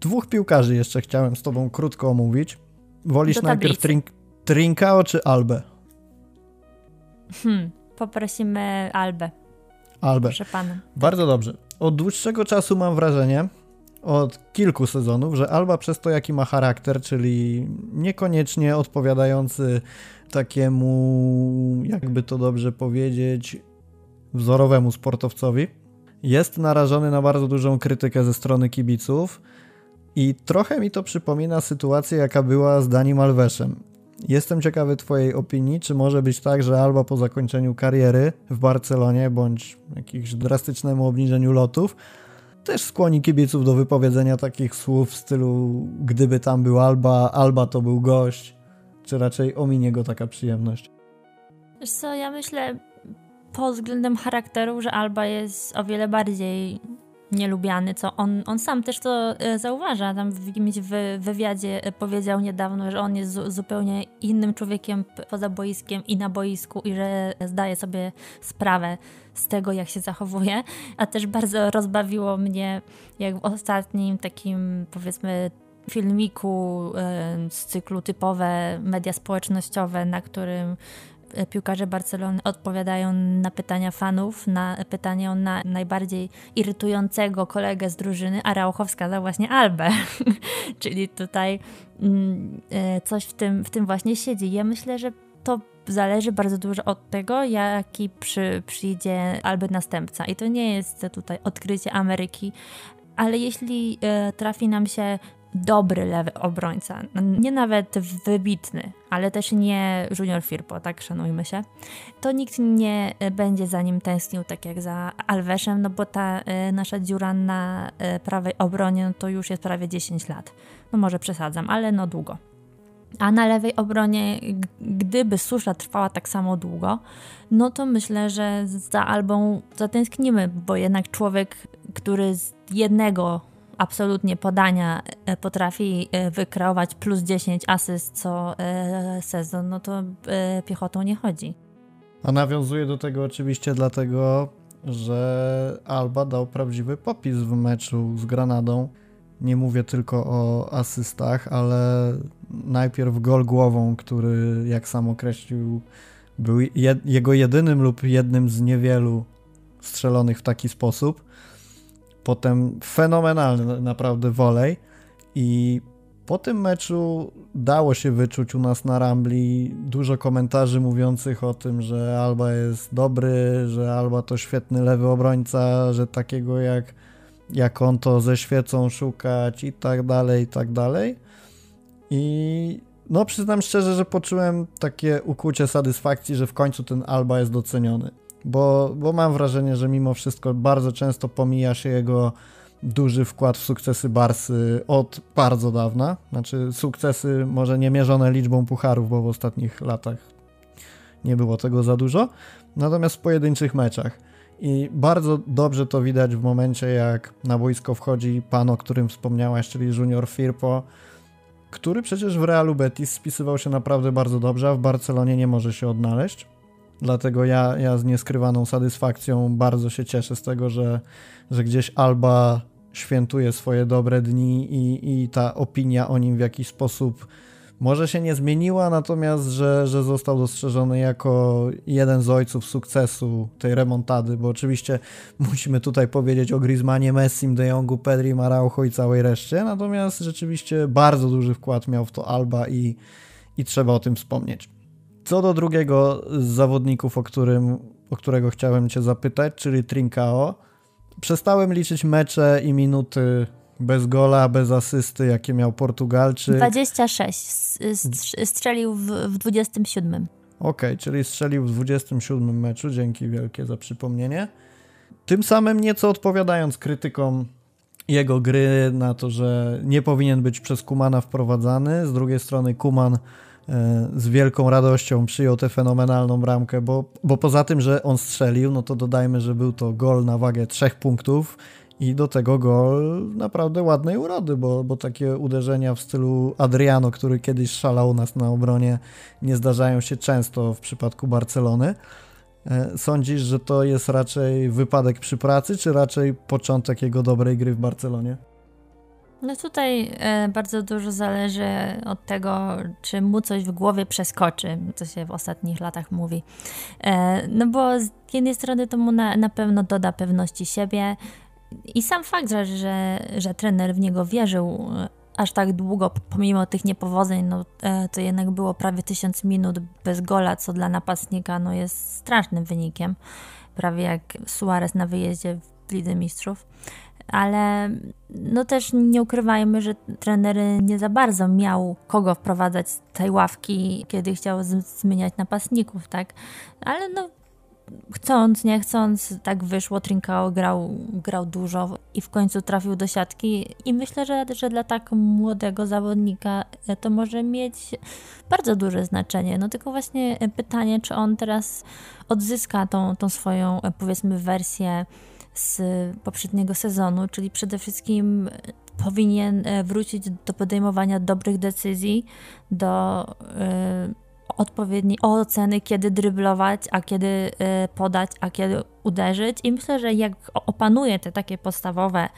Dwóch piłkarzy jeszcze chciałem z tobą krótko omówić. Wolisz najpierw trink, Trinkao czy Albę? Hmm, poprosimy Albę. Albę. Proszę pana. Bardzo dobrze. Od dłuższego czasu mam wrażenie, od kilku sezonów, że Alba przez to, jaki ma charakter, czyli niekoniecznie odpowiadający takiemu, jakby to dobrze powiedzieć, wzorowemu sportowcowi, jest narażony na bardzo dużą krytykę ze strony kibiców i trochę mi to przypomina sytuację, jaka była z Dani Malweszem. Jestem ciekawy Twojej opinii, czy może być tak, że Alba po zakończeniu kariery w Barcelonie bądź jakimś drastycznemu obniżeniu lotów też skłoni kibiców do wypowiedzenia takich słów w stylu gdyby tam był Alba, Alba to był gość, czy raczej ominie go taka przyjemność? Wiesz co, ja myślę pod względem charakteru, że Alba jest o wiele bardziej nielubiany, co on, on sam też to e, zauważa. Tam w jakimś wywiadzie e, powiedział niedawno, że on jest zupełnie innym człowiekiem poza boiskiem i na boisku i że zdaje sobie sprawę z tego, jak się zachowuje. A też bardzo rozbawiło mnie, jak w ostatnim takim, powiedzmy, filmiku e, z cyklu typowe media społecznościowe, na którym piłkarze Barcelony odpowiadają na pytania fanów, na pytanie na najbardziej irytującego kolegę z drużyny, a Raucho wskazał właśnie Albę. Czyli tutaj mm, e, coś w tym, w tym właśnie siedzi. Ja myślę, że to zależy bardzo dużo od tego, jaki przy, przyjdzie Alby następca. I to nie jest tutaj odkrycie Ameryki, ale jeśli e, trafi nam się dobry lewy obrońca. Nie nawet wybitny, ale też nie Junior Firpo, tak szanujmy się. To nikt nie będzie za nim tęsknił tak jak za Alveszem, no bo ta e, nasza dziura na e, prawej obronie no to już jest prawie 10 lat. No może przesadzam, ale no długo. A na lewej obronie, gdyby susza trwała tak samo długo, no to myślę, że za Albą zatęsknimy, bo jednak człowiek, który z jednego absolutnie podania e, potrafi e, wykreować plus 10 asyst co e, sezon, no to piechotą nie chodzi. A nawiązuje do tego oczywiście dlatego, że Alba dał prawdziwy popis w meczu z Granadą. Nie mówię tylko o asystach, ale najpierw gol głową, który jak sam określił, był jego jedynym lub jednym z niewielu strzelonych w taki sposób potem fenomenalny naprawdę wolej i po tym meczu dało się wyczuć u nas na Rambli dużo komentarzy mówiących o tym, że Alba jest dobry, że Alba to świetny lewy obrońca, że takiego jak, jak on to ze świecą szukać i tak dalej, i tak dalej. I no przyznam szczerze, że poczułem takie ukłucie satysfakcji, że w końcu ten Alba jest doceniony bo, bo mam wrażenie, że mimo wszystko bardzo często pomija się jego duży wkład w sukcesy Barsy od bardzo dawna. Znaczy sukcesy może nie mierzone liczbą pucharów, bo w ostatnich latach nie było tego za dużo, natomiast w pojedynczych meczach. I bardzo dobrze to widać w momencie, jak na boisko wchodzi pan, o którym wspomniałaś, czyli Junior Firpo, który przecież w Realu Betis spisywał się naprawdę bardzo dobrze, a w Barcelonie nie może się odnaleźć. Dlatego ja, ja z nieskrywaną satysfakcją bardzo się cieszę z tego, że, że gdzieś Alba świętuje swoje dobre dni i, i ta opinia o nim w jakiś sposób może się nie zmieniła, natomiast że, że został dostrzeżony jako jeden z ojców sukcesu tej remontady, bo oczywiście musimy tutaj powiedzieć o Griezmannie, Messim, De Jongu, Pedri, Maraucho i całej reszcie, natomiast rzeczywiście bardzo duży wkład miał w to Alba i, i trzeba o tym wspomnieć. Co do drugiego z zawodników, o, którym, o którego chciałem Cię zapytać, czyli Trincao, przestałem liczyć mecze i minuty bez gola, bez asysty, jakie miał Portugalczyk. 26. Strzelił w, w 27. Okej, okay, czyli strzelił w 27 meczu. Dzięki wielkie za przypomnienie. Tym samym nieco odpowiadając krytykom jego gry na to, że nie powinien być przez Kumana wprowadzany. Z drugiej strony Kuman z wielką radością przyjął tę fenomenalną bramkę, bo, bo poza tym, że on strzelił, no to dodajmy, że był to gol na wagę trzech punktów I do tego gol naprawdę ładnej urody, bo, bo takie uderzenia w stylu Adriano, który kiedyś szalał nas na obronie, nie zdarzają się często w przypadku Barcelony. E, sądzisz, że to jest raczej wypadek przy pracy, czy raczej początek jego dobrej gry w Barcelonie? No tutaj e, bardzo dużo zależy od tego, czy mu coś w głowie przeskoczy, co się w ostatnich latach mówi. E, no bo z jednej strony to mu na, na pewno doda pewności siebie i sam fakt, że, że, że trener w niego wierzył e, aż tak długo, pomimo tych niepowodzeń, no e, to jednak było prawie tysiąc minut bez gola, co dla napastnika no, jest strasznym wynikiem. Prawie jak Suarez na wyjeździe w Lidze Mistrzów ale no też nie ukrywajmy, że trener nie za bardzo miał kogo wprowadzać z tej ławki, kiedy chciał zmieniać napastników, tak? Ale no chcąc, nie chcąc, tak wyszło. Trinkao grał, grał dużo i w końcu trafił do siatki. I myślę, że, że dla tak młodego zawodnika to może mieć bardzo duże znaczenie. No tylko właśnie pytanie, czy on teraz odzyska tą, tą swoją, powiedzmy, wersję z poprzedniego sezonu, czyli przede wszystkim powinien e, wrócić do podejmowania dobrych decyzji, do y, odpowiedniej oceny, kiedy dryblować, a kiedy podać, a kiedy uderzyć. I myślę, że jak opanuje te takie podstawowe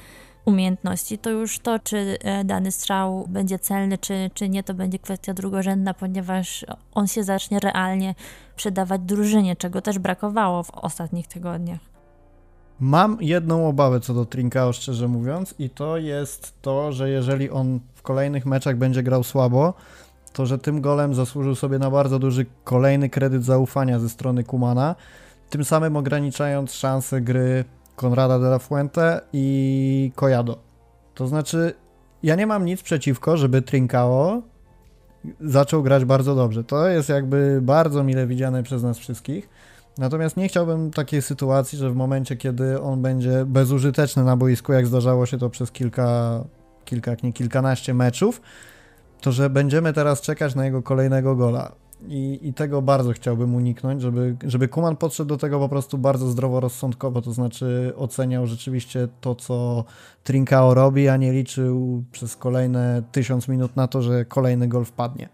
umiejętności, to już to, czy dany strzał będzie celny, czy, czy nie, to będzie kwestia drugorzędna, ponieważ on się zacznie realnie przydawać drużynie, czego też brakowało w ostatnich tygodniach. Mam jedną obawę co do Trinkao, szczerze mówiąc, i to jest to, że jeżeli on w kolejnych meczach będzie grał słabo, to że tym golem zasłużył sobie na bardzo duży kolejny kredyt zaufania ze strony Kumana, tym samym ograniczając szanse gry Konrada de la Fuente i Kojado. To znaczy, ja nie mam nic przeciwko, żeby Trinkao zaczął grać bardzo dobrze. To jest jakby bardzo mile widziane przez nas wszystkich Natomiast nie chciałbym takiej sytuacji, że w momencie, kiedy on będzie bezużyteczny na boisku, jak zdarzało się to przez kilka, kilka, nie kilkanaście meczów, to że będziemy teraz czekać na jego kolejnego gola. I, I, tego bardzo chciałbym uniknąć, żeby, żeby Kuman podszedł do tego po prostu bardzo zdroworozsądkowo, to znaczy oceniał rzeczywiście to, co Trinkao robi, a nie liczył przez kolejne tysiąc minut na to, że kolejny gol wpadnie.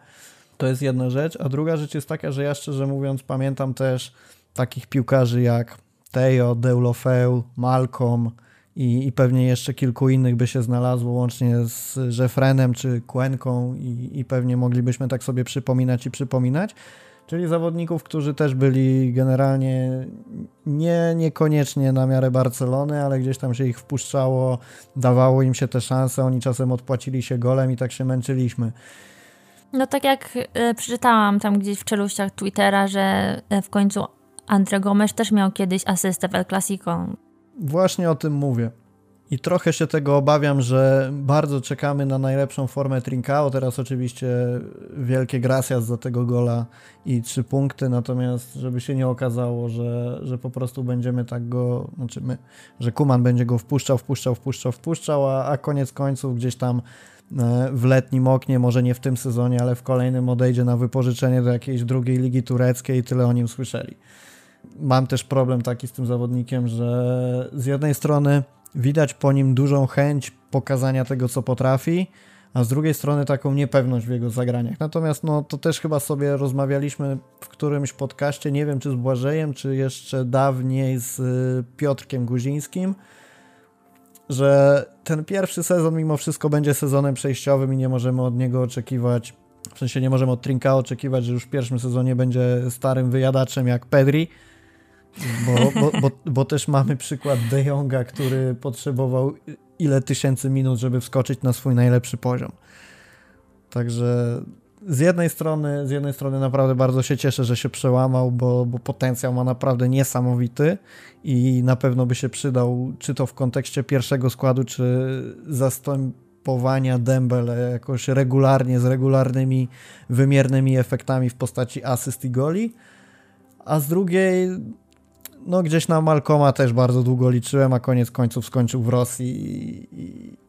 To jest jedna rzecz, a druga rzecz jest taka, że ja szczerze mówiąc pamiętam też takich piłkarzy jak Teo, Deulofeu, Malcolm i, i pewnie jeszcze kilku innych by się znalazło, łącznie z Jeffrenem czy Kłenką i, i pewnie moglibyśmy tak sobie przypominać i przypominać. Czyli zawodników, którzy też byli generalnie nie, niekoniecznie na miarę Barcelony, ale gdzieś tam się ich wpuszczało, dawało im się te szanse, oni czasem odpłacili się golem i tak się męczyliśmy. No tak jak e, przeczytałam tam gdzieś w czeluściach Twittera, że e, w końcu Andre Gomes też miał kiedyś asystę w El Clasico. Właśnie o tym mówię. I trochę się tego obawiam, że bardzo czekamy na najlepszą formę Trincao. Teraz oczywiście wielkie gracias za tego gola i trzy punkty, natomiast żeby się nie okazało, że, że po prostu będziemy tak go, znaczy my, że Kuman będzie go wpuszczał, wpuszczał, wpuszczał, wpuszczał, a, a koniec końców gdzieś tam e, w letnim oknie, może nie w tym sezonie, ale w kolejnym odejdzie na wypożyczenie do jakiejś drugiej ligi tureckiej i tyle o nim słyszeli mam też problem taki z tym zawodnikiem, że z jednej strony widać po nim dużą chęć pokazania tego, co potrafi, a z drugiej strony taką niepewność w jego zagraniach. Natomiast no, to też chyba sobie rozmawialiśmy w którymś podcaście, nie wiem czy z Błażejem, czy jeszcze dawniej z y, Piotrkiem Guzińskim, że ten pierwszy sezon mimo wszystko będzie sezonem przejściowym i nie możemy od niego oczekiwać, w sensie nie możemy od Trinka oczekiwać, że już w pierwszym sezonie będzie starym wyjadaczem jak Pedri, bo, bo, bo, bo, też mamy przykład De Jonga, który potrzebował ile tysięcy minut, żeby wskoczyć na swój najlepszy poziom. Także z jednej strony, z jednej strony naprawdę bardzo się cieszę, że się przełamał, bo, bo potencjał ma naprawdę niesamowity i na pewno by się przydał, czy to w kontekście pierwszego składu, czy zastępowania Dembele jakoś regularnie, z regularnymi, wymiernymi efektami w postaci asyst i goli. A z drugiej, no gdzieś na Malcoma też bardzo długo liczyłem, a koniec końców skończył w Rosji i,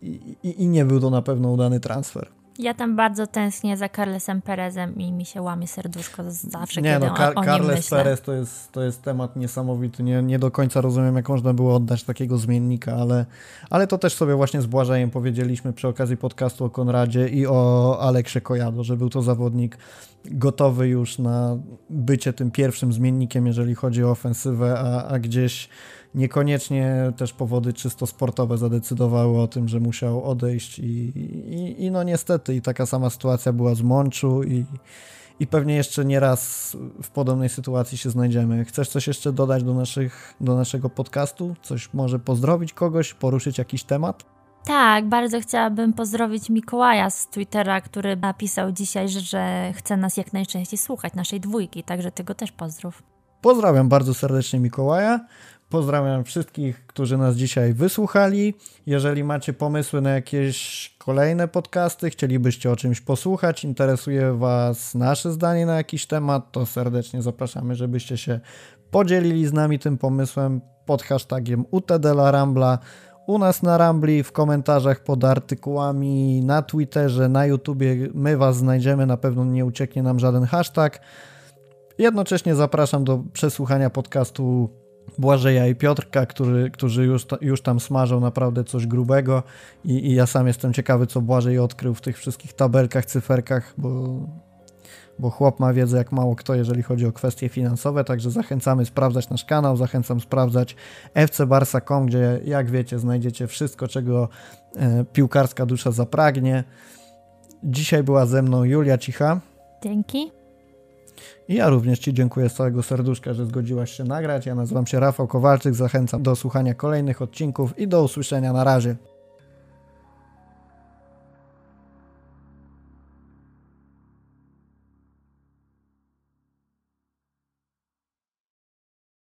i, i, i, nie był to na pewno udany transfer. Ja tam bardzo tęsknię za Carlesem Perezem i mi się łamie serduszko zawsze, nie, kiedy no, Car- o, o Carles nim Perez to jest, to jest temat niesamowity. Nie, nie do końca rozumiem, jak można było oddać takiego zmiennika, ale, ale to też sobie właśnie z Błażejem powiedzieliśmy przy okazji podcastu o Konradzie i o Aleksie Kojado, że był to zawodnik gotowy już na bycie tym pierwszym zmiennikiem, jeżeli chodzi o ofensywę, a, a gdzieś niekoniecznie też powody czysto sportowe zadecydowały o tym, że musiał odejść i, i, i no niestety i taka sama sytuacja była z Mączu i, i pewnie jeszcze nie raz w podobnej sytuacji się znajdziemy. Chcesz coś jeszcze dodać do, naszych, do naszego podcastu? Coś może pozdrowić kogoś, poruszyć jakiś temat? Tak, bardzo chciałabym pozdrowić Mikołaja z Twittera, który napisał dzisiaj, że, że chce nas jak najczęściej słuchać, naszej dwójki, także tego też pozdrów. Pozdrawiam bardzo serdecznie Mikołaja. Pozdrawiam wszystkich, którzy nas dzisiaj wysłuchali. Jeżeli macie pomysły na jakieś kolejne podcasty, chcielibyście o czymś posłuchać, interesuje Was nasze zdanie na jakiś temat, to serdecznie zapraszamy, żebyście się podzielili z nami tym pomysłem pod hashtagiem UTDLaRambla u nas na Rambli, w komentarzach pod artykułami, na Twitterze, na YouTubie. My Was znajdziemy, na pewno nie ucieknie nam żaden hashtag. Jednocześnie zapraszam do przesłuchania podcastu Błażeja i Piotrka, który, którzy już, już tam smażą naprawdę coś grubego I, i ja sam jestem ciekawy, co Błażej odkrył w tych wszystkich tabelkach, cyferkach, bo, bo chłop ma wiedzę jak mało kto, jeżeli chodzi o kwestie finansowe, także zachęcamy sprawdzać nasz kanał, zachęcam sprawdzać fcbarsa.com, gdzie jak wiecie znajdziecie wszystko, czego e, piłkarska dusza zapragnie. Dzisiaj była ze mną Julia Cicha. Dzięki. I ja również Ci dziękuję z całego serduszka, że zgodziłaś się nagrać. Ja nazywam się Rafał Kowalczyk, zachęcam do słuchania kolejnych odcinków i do usłyszenia na razie.